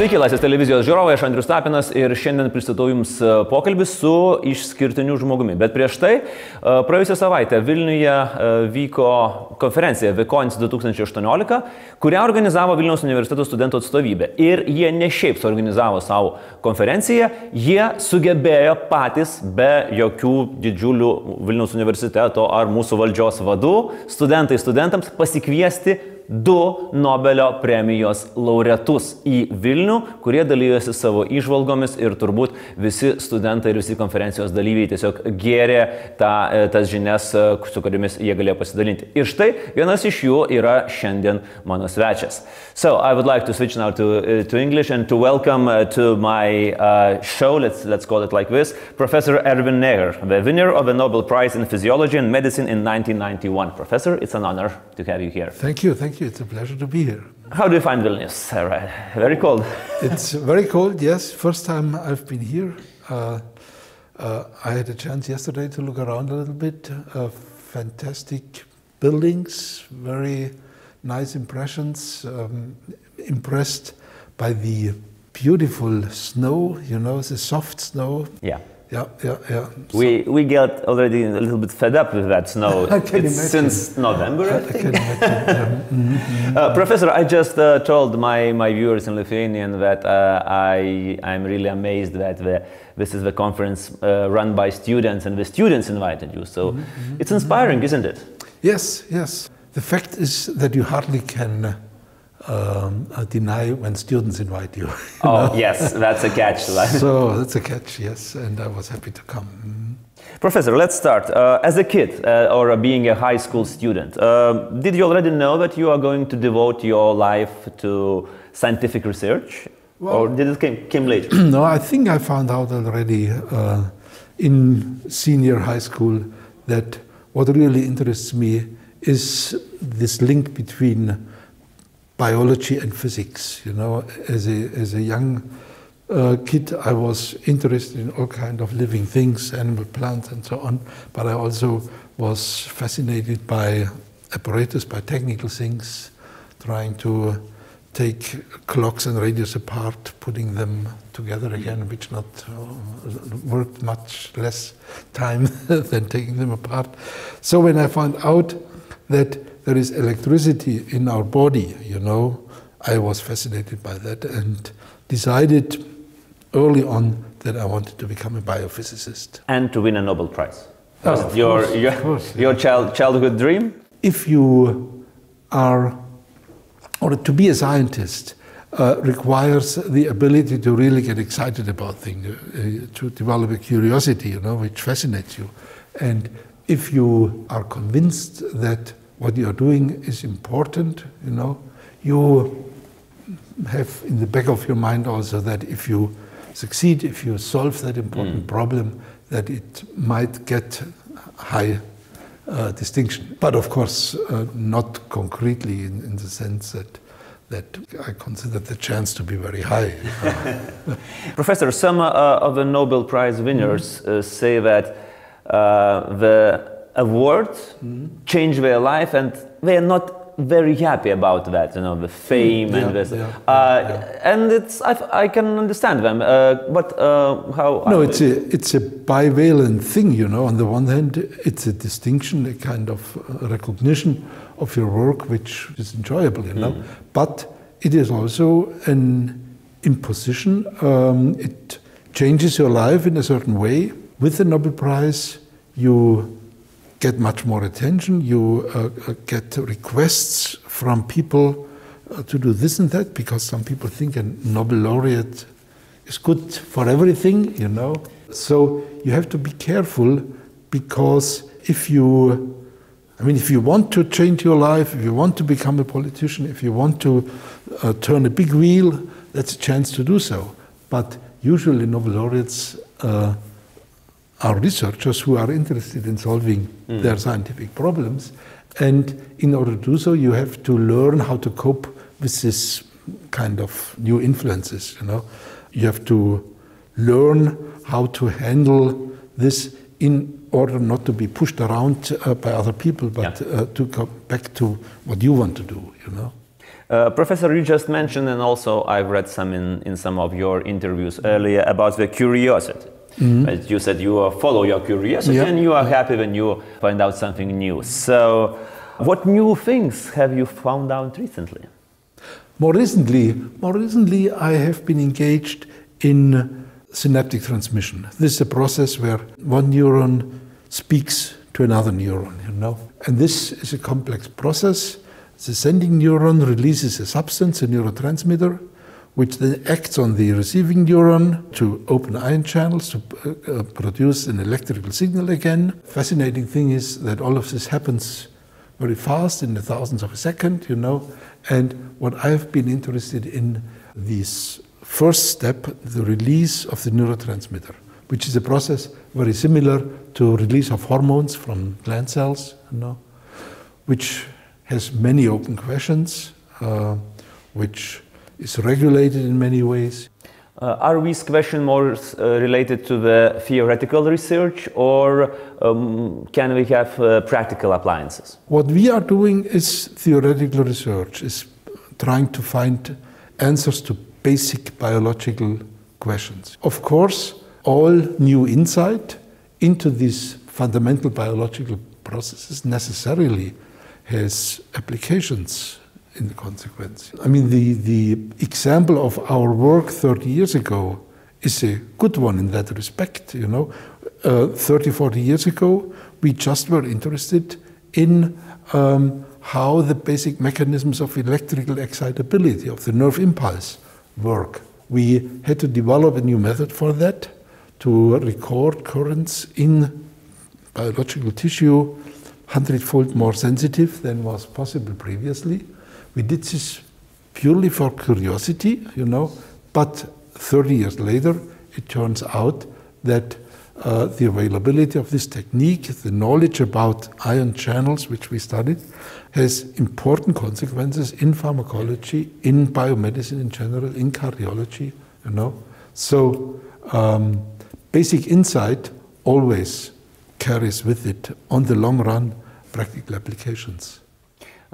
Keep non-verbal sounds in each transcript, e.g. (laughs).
Sveiki, Laisvės televizijos žiūrovai, aš Andrius Tapinas ir šiandien pristatau Jums e, pokalbį su išskirtiniu žmogumi. Bet prieš tai, e, praėjusią savaitę Vilniuje e, vyko konferencija Vekons 2018, kurią organizavo Vilniaus universiteto studentų atstovybė. Ir jie ne šiaip suorganizavo savo konferenciją, jie sugebėjo patys be jokių didžiulių Vilniaus universiteto ar mūsų valdžios vadų, studentai studentams pasikviesti du Nobelio premijos laureatus į Vilnių, kurie dalyjosi savo išvalgomis ir turbūt visi studentai ir visi konferencijos dalyviai tiesiog gėrė tą, e, tas žinias, e, su kuriamis jie galėjo pasidalinti. Ir štai vienas iš jų yra šiandien mano svečias. So I would like to switch now to, uh, to English and to welcome to my uh, show, let's, let's call it like this, Professor Erwin Neher, the winner of the Nobel Prize in Physiology and Medicine in 1991. Professor, it's an honor to have you here. Thank you, thank you. It's a pleasure to be here. How do you find Vilnius? Very cold. (laughs) it's very cold, yes. First time I've been here. Uh, uh, I had a chance yesterday to look around a little bit. Uh, fantastic buildings, very nice impressions. Um, impressed by the beautiful snow, you know, the soft snow. Yeah. Yeah, yeah, yeah. We we get already a little bit fed up with that snow. (laughs) I can it's imagine. since November, I I think. imagine. yeah. Mhm. (laughs) Uh, Professor, I just uh, told my, my viewers in Lithuanian that uh, I I'm really amazed that the, this is the conference uh, run by students and the students invited you. So it's inspiring, isn't it? Yes, yes. The fact is that you hardly can um, uh, deny when students invite you. (laughs) Oh yes, that's a catch. (laughs) so that's a catch, yes, and I was happy to come. Mhm. Professor, let's start. Uh, as a kid uh, or being a high school student, uh, did you already know that you are going to devote your life to scientific research? or did it came, came later? (clears throat) no, I think I found out already uh, in senior high school that what really interests me is this link between biology and physics. You know, as a, as a young uh, kid, I was interested in all kind of living things, animal, plants, and so on. But I also was fascinated by apparatus, by technical things, trying to take clocks and radios apart, putting them together again, which not uh, worked much less time (laughs) than taking them apart. So when I found out that there is electricity in our body, you know, I was fascinated by that and decided early on that I wanted to become a biophysicist. and to win a Nobel Prize. Oh, Was it your course, your, course, your child, childhood dream? if you are, or to be a scientist, uh, requires the ability to really get excited about things, uh, to develop a curiosity, you know, which fascinates you. And if you are convinced that what you are doing is important, you know, you have in the back of your mind also that if you succeed, if you solve that important problem, that it might get high uh, distinction. But of course, uh, not concretely in, in the sense that that I consider the chance to be very high. (laughs) (laughs) Professor, some uh, of the Nobel Prize winners uh, say that the award changed their life and they are not very happy about that, you know, the fame Yeah, and this. yeah, uh, yeah. And it's, I, I can understand them, uh, but uh, how? no, it's a it's a bivalent thing, you know. On the one hand, it's a distinction, a kind of uh, recognition of your work, which is enjoyable, you know. But it is also an imposition. Um, it changes your life in a certain way. With the Nobel Prize, you get much more attention. You uh, uh, get requests from people uh, to do this and that because some people think a Nobel laureate is good for everything, you know. So you have to be careful because if you, I mean, if you want to change your life, if you want to become a politician, if you want to uh, turn a big wheel, that's a chance to do so. But usually Nobel laureates uh, are researchers who are interested in solving their scientific problems. And in order to do so, you have to learn how to cope with this kind of new influences. You know, you have to learn how to handle this in order not to be pushed around uh, by other people, but Yeah. uh, to go back to what you want to do. You know. Uh, Professor, you just mentioned, and also I've read some in, in some of your interviews earlier about the curiosity. Mm-hmm. Right? You said you follow your curiosity yeah. and you are happy when you find out something new. So, what new things have you found out recently? More recently, more recently, I have been engaged in synaptic transmission. This is a process where one neuron speaks to another neuron, you know. And this is a complex process. The sending neuron releases a substance, a neurotransmitter, which then acts on the receiving neuron to open ion channels to uh, produce an electrical signal again. Fascinating thing is that all of this happens very fast in the thousands of a second, you know. And what I've been interested in this first step, the release of the neurotransmitter, which is a process very similar to release of hormones from gland cells, you know, which has many open questions, uh, which is regulated in many ways. Uh, are these questions more uh, related to the theoretical research or um, can we have uh, practical appliances? What we are doing is theoretical research, is trying to find answers to basic biological questions. Of course, all new insight into these fundamental biological processes necessarily has applications in the consequence. I mean, the, the example of our work 30 years ago is a good one in that respect. You know, uh, 30, 40 years ago, we just were interested in um, how the basic mechanisms of electrical excitability of the nerve impulse work. We had to develop a new method for that to record currents in biological tissue hundredfold more sensitive than was possible previously. We did this purely for curiosity, you know, but 30 years later, it turns out that uh, the availability of this technique, the knowledge about ion channels, which we studied, has important consequences in pharmacology, in biomedicine in general, in cardiology, you know. So, um, basic insight always carries with it, on the long run, practical applications.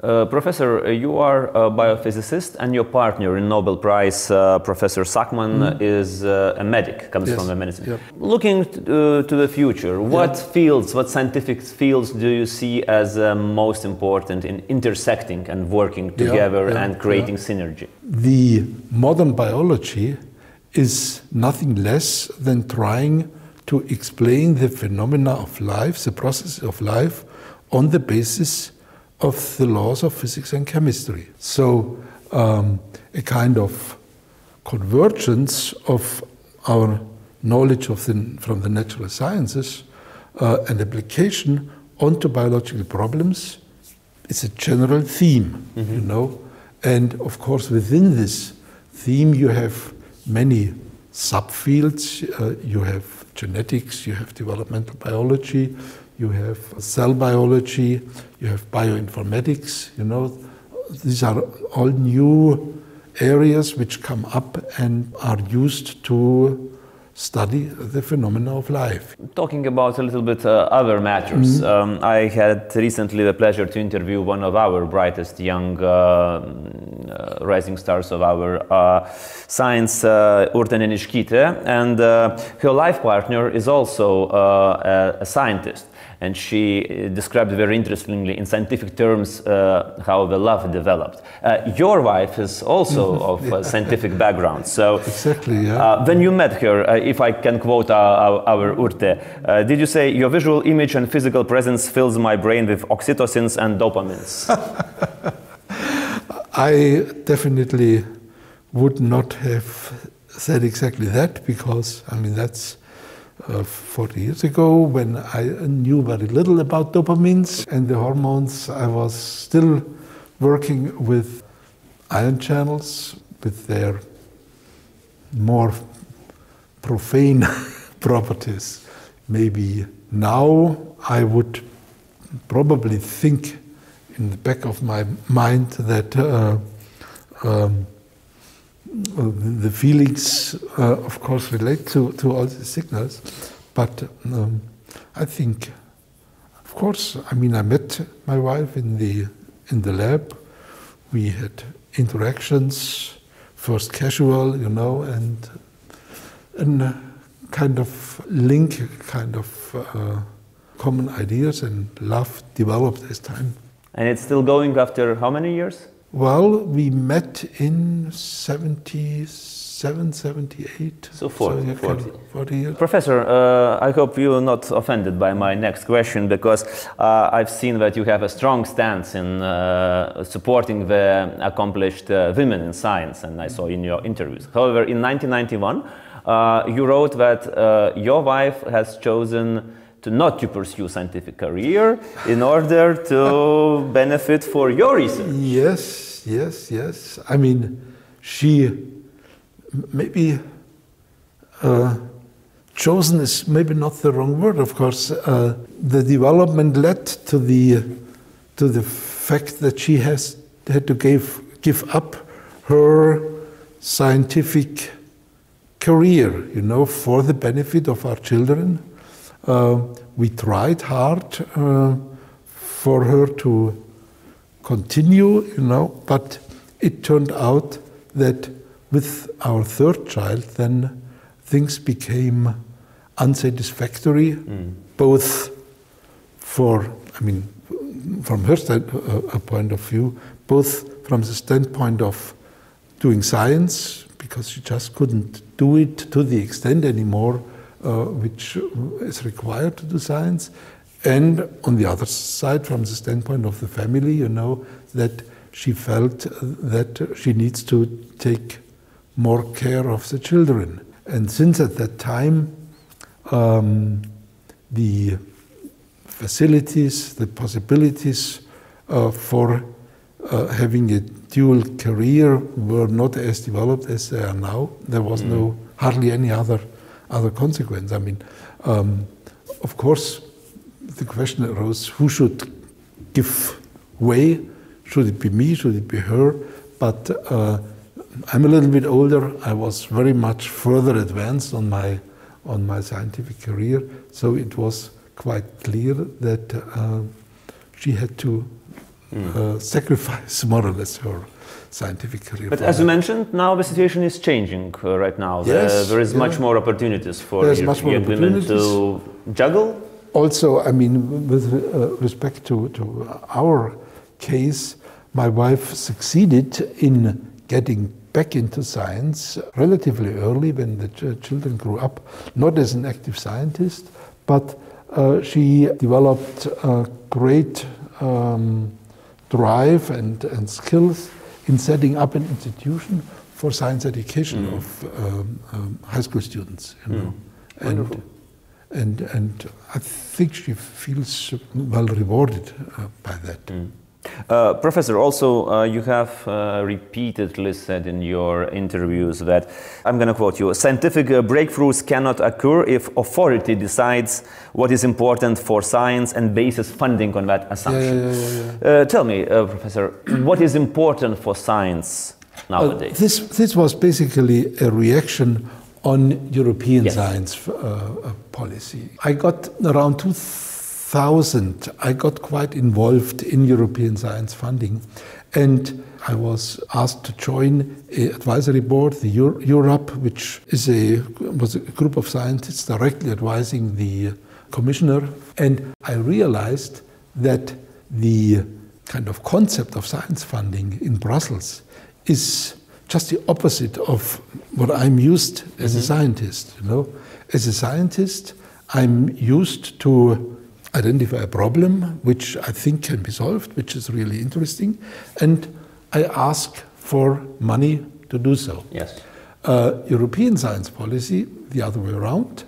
Uh, professor, uh, you are a biophysicist, and your partner in Nobel Prize, uh, Professor Sakmann, mm. is uh, a medic, comes yes. from the medicine. Yep. Looking uh, to the future, what fields, what scientific fields do you see as uh, most important in intersecting and working together and creating synergy? The modern biology is nothing less than trying to explain the phenomena of life, the process of life, on the basis of the laws of physics and chemistry. So, um, a kind of convergence of our knowledge of the, from the natural sciences uh, and application onto biological problems is a general theme, mm-hmm. you know. And of course, within this theme, you have many subfields. Uh, you have genetics, you have developmental biology, you have cell biology, you have bioinformatics, you know, these are all new areas which come up and are used to study the phenomena of life. Talking about a little bit uh, other matters, mm -hmm. um, I had recently the pleasure to interview one of our brightest young uh, uh, rising stars of our uh, science, uh, Urte Neniškytė, and uh, her life partner is also a, a scientist and she uh, described very interestingly in scientific terms uh, how the love developed. Uh, your wife is also (laughs) of yeah. scientific background, so exactly. Yeah. Uh, when you met her, uh, if I can quote our, our, Urte, uh, did you say your visual image and physical presence fills my brain with oxytocins and dopamines? (laughs) I definitely would not have said exactly that because I mean that's uh, 40 years ago when I knew very little about dopamines and the hormones. I was still working with ion channels with their more profane (laughs) properties. Maybe now I would probably think in the back of my mind that uh, um, the feelings, uh, of course, relate to, to all the signals. But um, I think, of course, I mean, I met my wife in the in the lab. We had interactions, first casual, you know, and and kind of link, kind of uh, common ideas and love developed as time. And it's still going after how many years? Well, we met in 77, 78. So 40, yeah, 40. 40 years. Professor, uh, I hope you're not offended by my next question because uh, I've seen that you have a strong stance in uh, supporting the accomplished uh, women in science, and I saw in your interviews. However, in 1991, uh, you wrote that uh, your wife has chosen to not to pursue scientific career in order to (laughs) benefit for your research. Yes, yes, yes. I mean, she maybe uh, chosen is maybe not the wrong word. Of course, uh, the development led to the to the fact that she has had to give give up her scientific career, you know, for the benefit of our children. Uh, we tried hard uh, for her to continue, you know, but it turned out that with our third child, then things became unsatisfactory, mm. both for, I mean, from her stand, uh, point of view, both from the standpoint of doing science, because she just couldn't do it to the extent anymore uh, which is required to do science. And on the other side, from the standpoint of the family, you know, that she felt that she needs to take more care of the children. And since at that time, um, the facilities, the possibilities uh, for uh, having a dual career were not as developed as they are now. There was mm. no hardly any other other consequence. I mean, um, of course, the question arose: who should give way? Should it be me? Should it be her? But uh, I'm a little bit older. I was very much further advanced on my on my scientific career, so it was quite clear that uh, she had to mm. uh, sacrifice more or less her scientific career. But as you mentioned, now the situation is changing uh, right now. Yes, there is yeah. much more opportunities for There's much more women to juggle. Also, I mean, with uh, respect to, to our case, my wife succeeded in getting back into science relatively early when the ch children grew up, not as an active scientist, but uh, she developed a great um, drive and, and skills in setting up an institution for science education mm. of um, um, high school students. You know, mm. and and and I think she feels well rewarded uh, by that. Mm. Uh, professor, also uh, you have uh, repeatedly said in your interviews that, I'm going to quote you, scientific uh, breakthroughs cannot occur if authority decides what is important for science and bases funding on that assumption. Yeah, yeah, yeah, uh, tell me, uh, Professor, (clears throat) what is important for science nowadays? this, this was basically a reaction on European yes. science policy. I got around 2000 2000, I got quite involved in European science funding. And I was asked to join an advisory board, the Europe, which is a, was a group of scientists directly advising the commissioner. And I realized that the kind of concept of science funding in Brussels is just the opposite of what I'm used as mm-hmm. a scientist. You know, as a scientist, I'm used to identify a problem which I think can be solved, which is really interesting, and I ask for money to do so. Yes. Uh, European science policy, the other way around,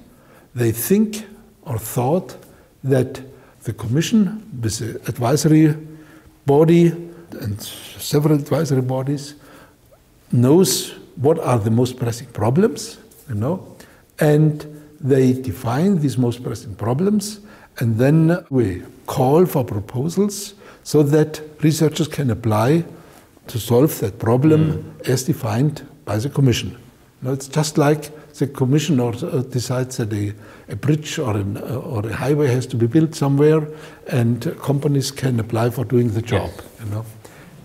they think or thought that the Commission, with the advisory body and several advisory bodies, knows what are the most pressing problems, you know, and they define these most pressing problems and then we call for proposals so that researchers can apply to solve that problem mm. as defined by the Commission. Now, it's just like the Commission or, uh, decides that a, a bridge or, an, uh, or a highway has to be built somewhere, and companies can apply for doing the job. Yes. You know,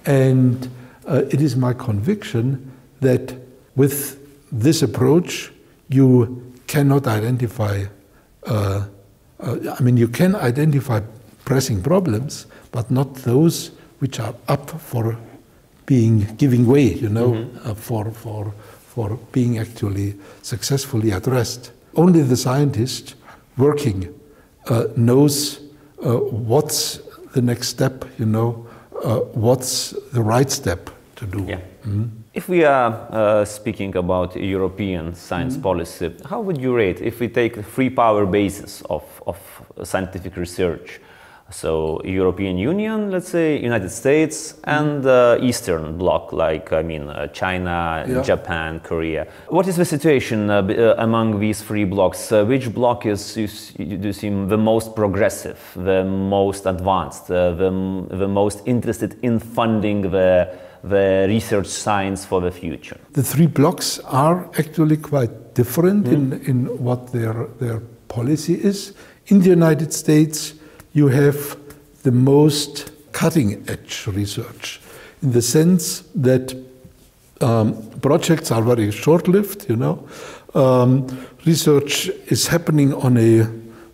and uh, it is my conviction that with this approach, you cannot identify, uh, uh, I mean, you can identify pressing problems, but not those which are up for being giving way, you know, mm-hmm. uh, for, for, for being actually successfully addressed. Only the scientist working uh, knows uh, what's the next step, you know, uh, what's the right step to do. Yeah. Mm-hmm. If we are uh, speaking about European science mm-hmm. policy, how would you rate if we take the free power basis of, of scientific research? So European Union, let's say United States, and uh, Eastern Bloc, like I mean uh, China, yeah. Japan, Korea. What is the situation uh, uh among these three blocks? Uh, which bloc is you, you seem the most progressive, the most advanced, uh, the, the most interested in funding the the research science for the future? The three blocks are actually quite different mm. in, in what their their policy is. In the United States you have the most cutting edge research in the sense that um, projects are very short lived, you know. Um, research is happening on a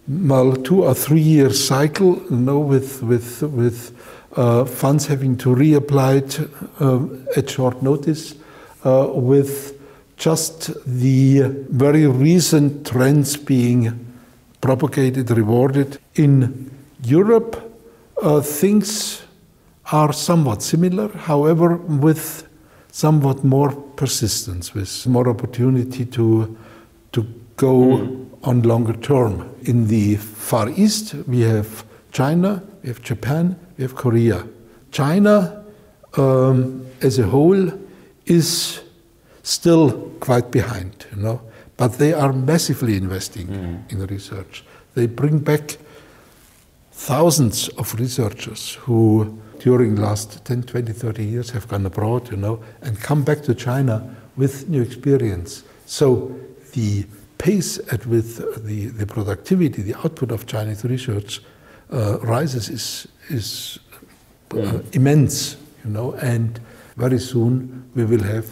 well, two or three year cycle, you know, with, with, with funds having to reapply uh, at short notice, uh, with just the very recent trends being propagated, rewarded in Europe, uh, things are somewhat similar, however, with somewhat more persistence, with more opportunity to, to go mm. on longer term. In the Far East, we have China, we have Japan, we have Korea. China, um, as a whole, is still quite behind, you know, but they are massively investing mm. in research. They bring back thousands of researchers who during the last 10, 20, 30 years have gone abroad, you know, and come back to China with new experience. So the pace at which the, the productivity, the output of Chinese research rises is, is uh, immense, you know, and very soon we will have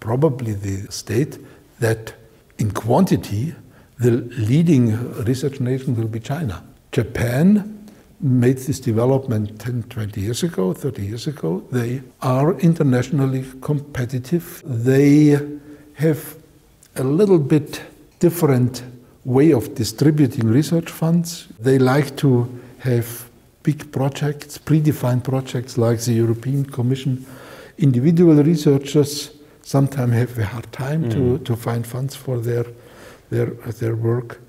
probably the state that in quantity the leading research nation will be China. Japan made this development 10, 20 years ago, 30 years ago. They are internationally competitive. They have a little bit different way of distributing research funds. They like to have big projects, predefined projects like the European Commission. Individual researchers sometimes have a hard time mm. to, to find funds for their, their, their work.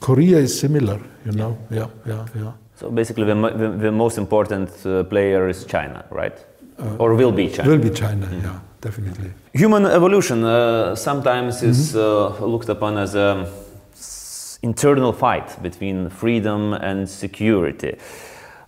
Korea is similar, you know. Yeah, yeah, yeah. So basically, the, the, the most important uh, player is China, right? Uh, or will be China? Will be China, mm-hmm. yeah, definitely. Human evolution uh, sometimes is mm-hmm. Uh, looked upon as an internal fight between freedom and security.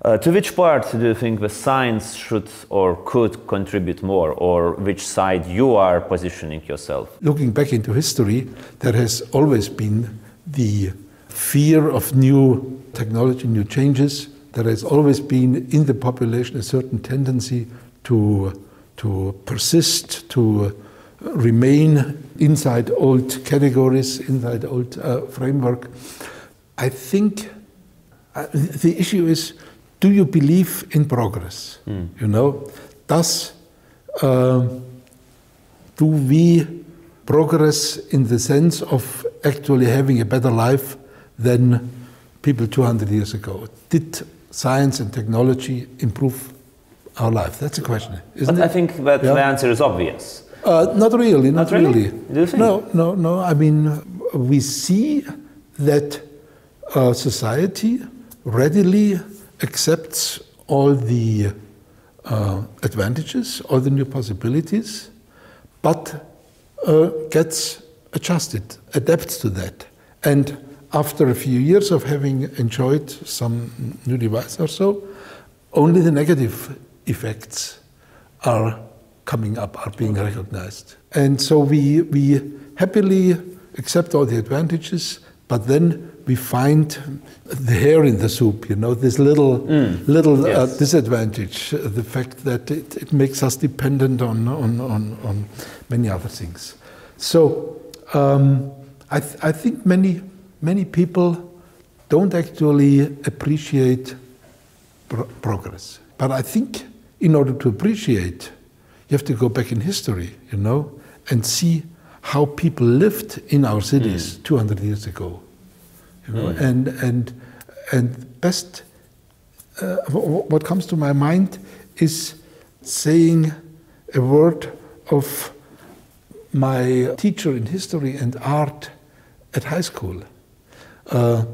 Uh, to which part do you think the science should or could contribute more, or which side you are positioning yourself? Looking back into history, there has always been the fear of new technology, new changes. There has always been in the population a certain tendency to, to persist, to remain inside old categories, inside old uh, framework. I think uh, the issue is do you believe in progress? Mm. You know, does uh, do we progress in the sense of actually having a better life than people 200 years ago. Did science and technology improve our life? That's a question, isn't but it? I think that yeah. the answer is obvious. Uh, not really, not, not really. really. No, no, no. I mean, we see that uh, society readily accepts all the uh, advantages, all the new possibilities, but uh, gets adjusted, adapts to that. And after a few years of having enjoyed some new device or so, only the negative effects are coming up, are being recognized. And so we, we happily accept all the advantages, But then we find the hair in the soup, you know, this little, little uh, disadvantage, uh, the fact that it, it makes us dependent on, on, on, on many other things. So um, I, th- I think many, many people don't actually appreciate pro- progress. But I think in order to appreciate, you have to go back in history, you know, and see how people lived in our cities 200 years ago. You know, and and and best uh, wh- wh- what comes to my mind is saying a word of my teacher in history and art at high school. Uh,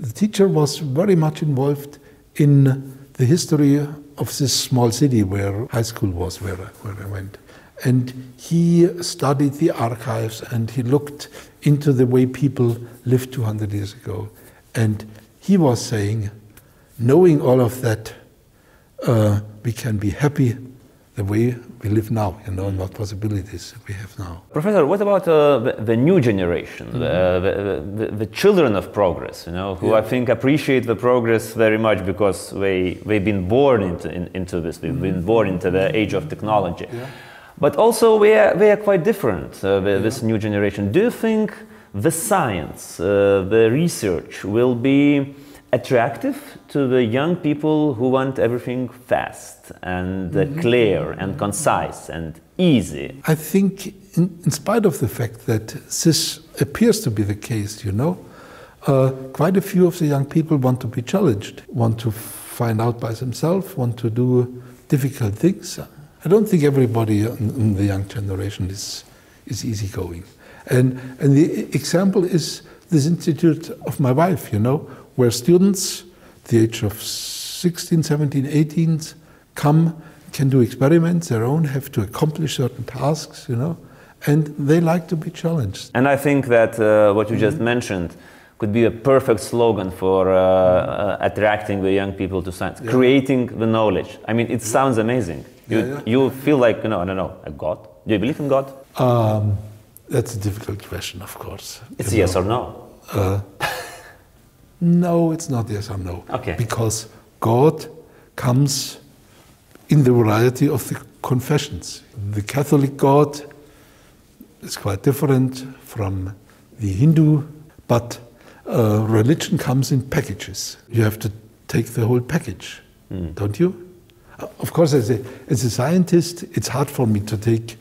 the teacher was very much involved in the history of this small city where high school was, where, where I went. And he studied the archives and he looked into the way people lived 200 years ago. And he was saying, knowing all of that, uh, we can be happy the way we live now, you know, and what possibilities we have now. Professor, what about uh, the, the new generation, the, the, the, the children of progress, you know, who I think appreciate the progress very much because they, they've been born into, in, into this, they've been born into the age of technology. But also, we are, they are quite different, uh, the, this new generation. Do you think the science, uh, the research will be attractive to the young people who want everything fast and uh, clear and concise and easy? I think, in, in spite of the fact that this appears to be the case, you know, uh, quite a few of the young people want to be challenged, want to find out by themselves, want to do difficult things. I don't think everybody in, in the young generation is, is easygoing. And, and the example is this institute of my wife, you know, where students, the age of 16, 17, 18, come, can do experiments their own, have to accomplish certain tasks, you know, and they like to be challenged. And I think that uh, what you just mentioned could be a perfect slogan for uh, uh, attracting the young people to science, creating the knowledge. I mean, it sounds amazing. You, Yeah, yeah. you feel like, you know, I don't know, a God? Do you believe in God? Um, that's a difficult question, of course. It's yes know. or no. No, it's not yes or no. Okay. Because God comes in the variety of the confessions. The Catholic God is quite different from the Hindu, but uh, religion comes in packages. You have to take the whole package, don't you? Uh, Of course, as a, as a scientist, it's hard for me to take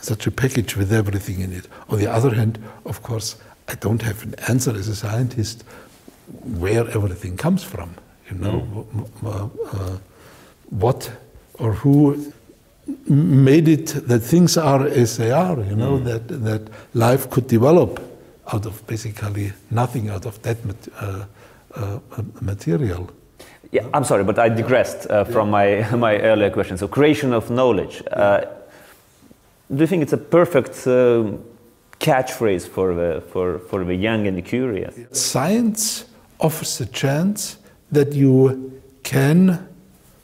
such a package with everything in it. On the other hand, of course, I don't have an answer as a scientist where everything comes from. You know, w- w- uh, what or who made it that things are as they are. You know, that that life could develop out of basically nothing, out of that mat- uh, uh, uh, material. Yeah, I'm sorry, but I digressed uh, from my, (laughs) my earlier question. So, creation of knowledge. Uh, do you think it's a perfect catchphrase for the, for, for the young and the curious? Science offers a chance that you can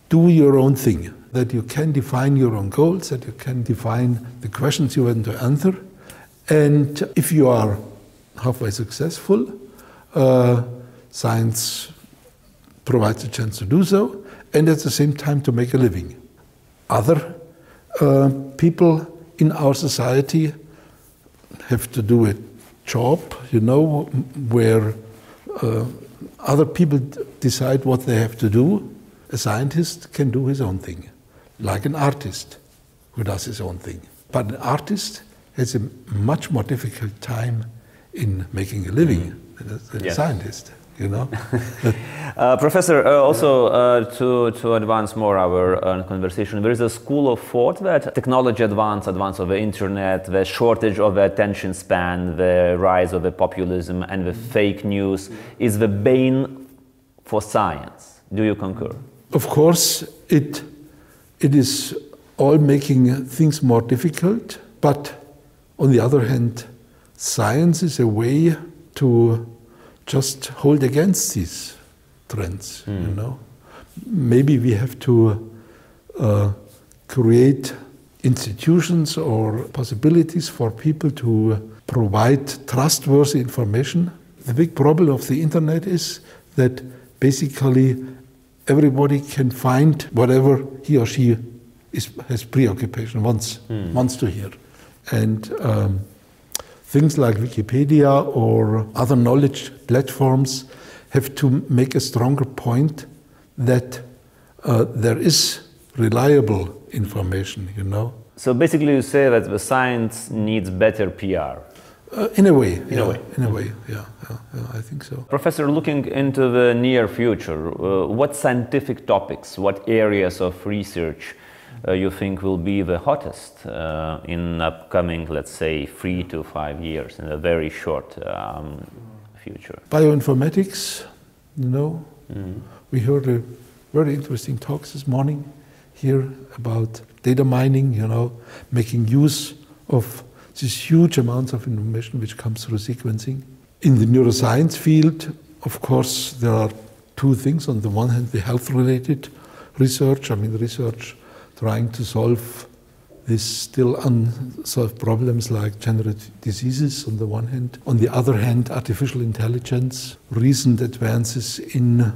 do your own thing, that you can define your own goals, that you can define the questions you want to answer. And if you are halfway successful, uh, science provides a chance to do so, and at the same time to make a living. Other uh, people in our society have to do a job, you know, where uh, other people decide what they have to do. A scientist can do his own thing, like an artist who does his own thing. But an artist has a much more difficult time in making a living than, a, than Yes. a scientist, you know. (laughs) Uh, professor, uh, also uh, to, to advance more our uh, conversation, there is a school of thought that technology advance, advance of the internet, the shortage of the attention span, the rise of the populism and the fake news is the bane for science. Do you concur? Of course, it, it is all making things more difficult, but on the other hand, science is a way to just hold against these trends, you know. Maybe we have to uh, create institutions or possibilities for people to provide trustworthy information the big problem of the internet is that basically everybody can find whatever he or she is, has preoccupation, wants, wants to hear. And um, things like Wikipedia or other knowledge platforms have to make a stronger point that uh, there is reliable information, you know. So basically, you say that the science needs better PR. Uh, in a way, In yeah, a way. in a way, yeah, yeah, yeah, I think so. Professor, looking into the near future, uh, what scientific topics, what areas of research you think will be the hottest uh, in upcoming, let's say, three to five years, in a very short um, future? Bioinformatics, you know, we heard a very interesting talks this morning here about data mining, you know, making use of these huge amounts of information which comes through sequencing. In the neuroscience field, of course, there are two things. On the one hand, the health related research, I mean, research trying to solve these still unsolved problems like degenerative diseases on the one hand. On the other hand, artificial intelligence, recent advances in uh,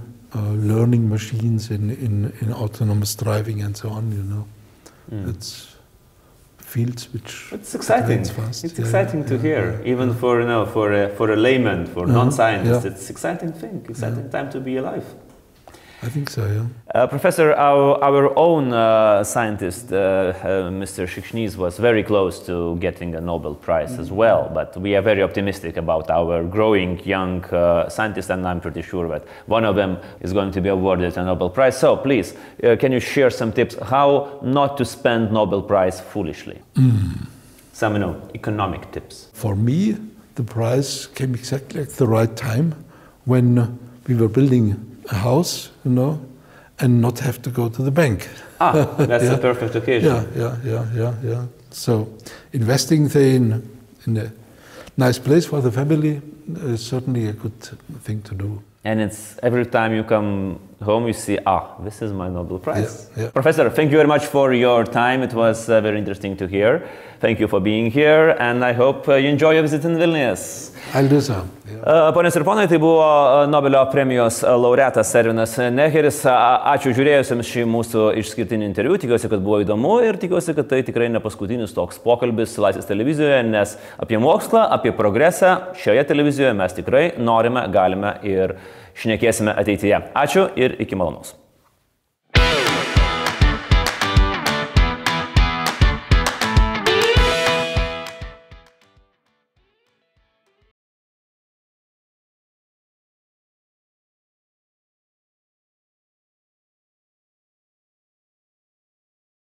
learning machines, in, in, in autonomous driving, and so on, you know. It's fields which. It's exciting. fast. It's Yeah, exciting to yeah, hear, yeah, even for you know, for a, for a layman, for Uh-huh, non-scientist. yeah. It's exciting thing, exciting time to be alive. I think so, yeah. Uh, Professor, our, our own uh, scientist, uh, uh, Mr. Šikšnys, was very close to getting a Nobel Prize as well, but we are very optimistic about our growing young uh, scientists, and I'm pretty sure that one of them is going to be awarded a Nobel Prize. So please, uh, can you share some tips how not to spend Nobel Prize foolishly? Some, you know, economic tips. For me, the prize came exactly at the right time when we were building a house, you know, and not have to go to the bank. Ah, (laughs) that's Yeah. the perfect occasion. Yeah, yeah, yeah, yeah, yeah. So investing there in, in a nice place for the family is certainly a good thing to do. And it's every time you come home, you see, ah, this is my Nobel Prize. Yeah, yeah. Professor, thank you very much for your time. It was uh, very interesting to hear. Thank you for being here, and I hope uh, you enjoy your visit in Vilnius. I'll do so. Yeah. Uh, Ponios ir ponai, tai buvo uh, Nobelio premijos uh, laureatas Ervinas Neheris. Ačiū žiūrėjusiems šį mūsų išskirtinį interviu. Tikiuosi, kad buvo įdomu ir tikiuosi, kad tai tikrai ne paskutinis toks pokalbis Laisvės televizijoje, nes apie mokslą, apie progresą šioje televizijoje mes tikrai norime, galime ir šnekėsime ateityje. Ačiū ir iki malonaus.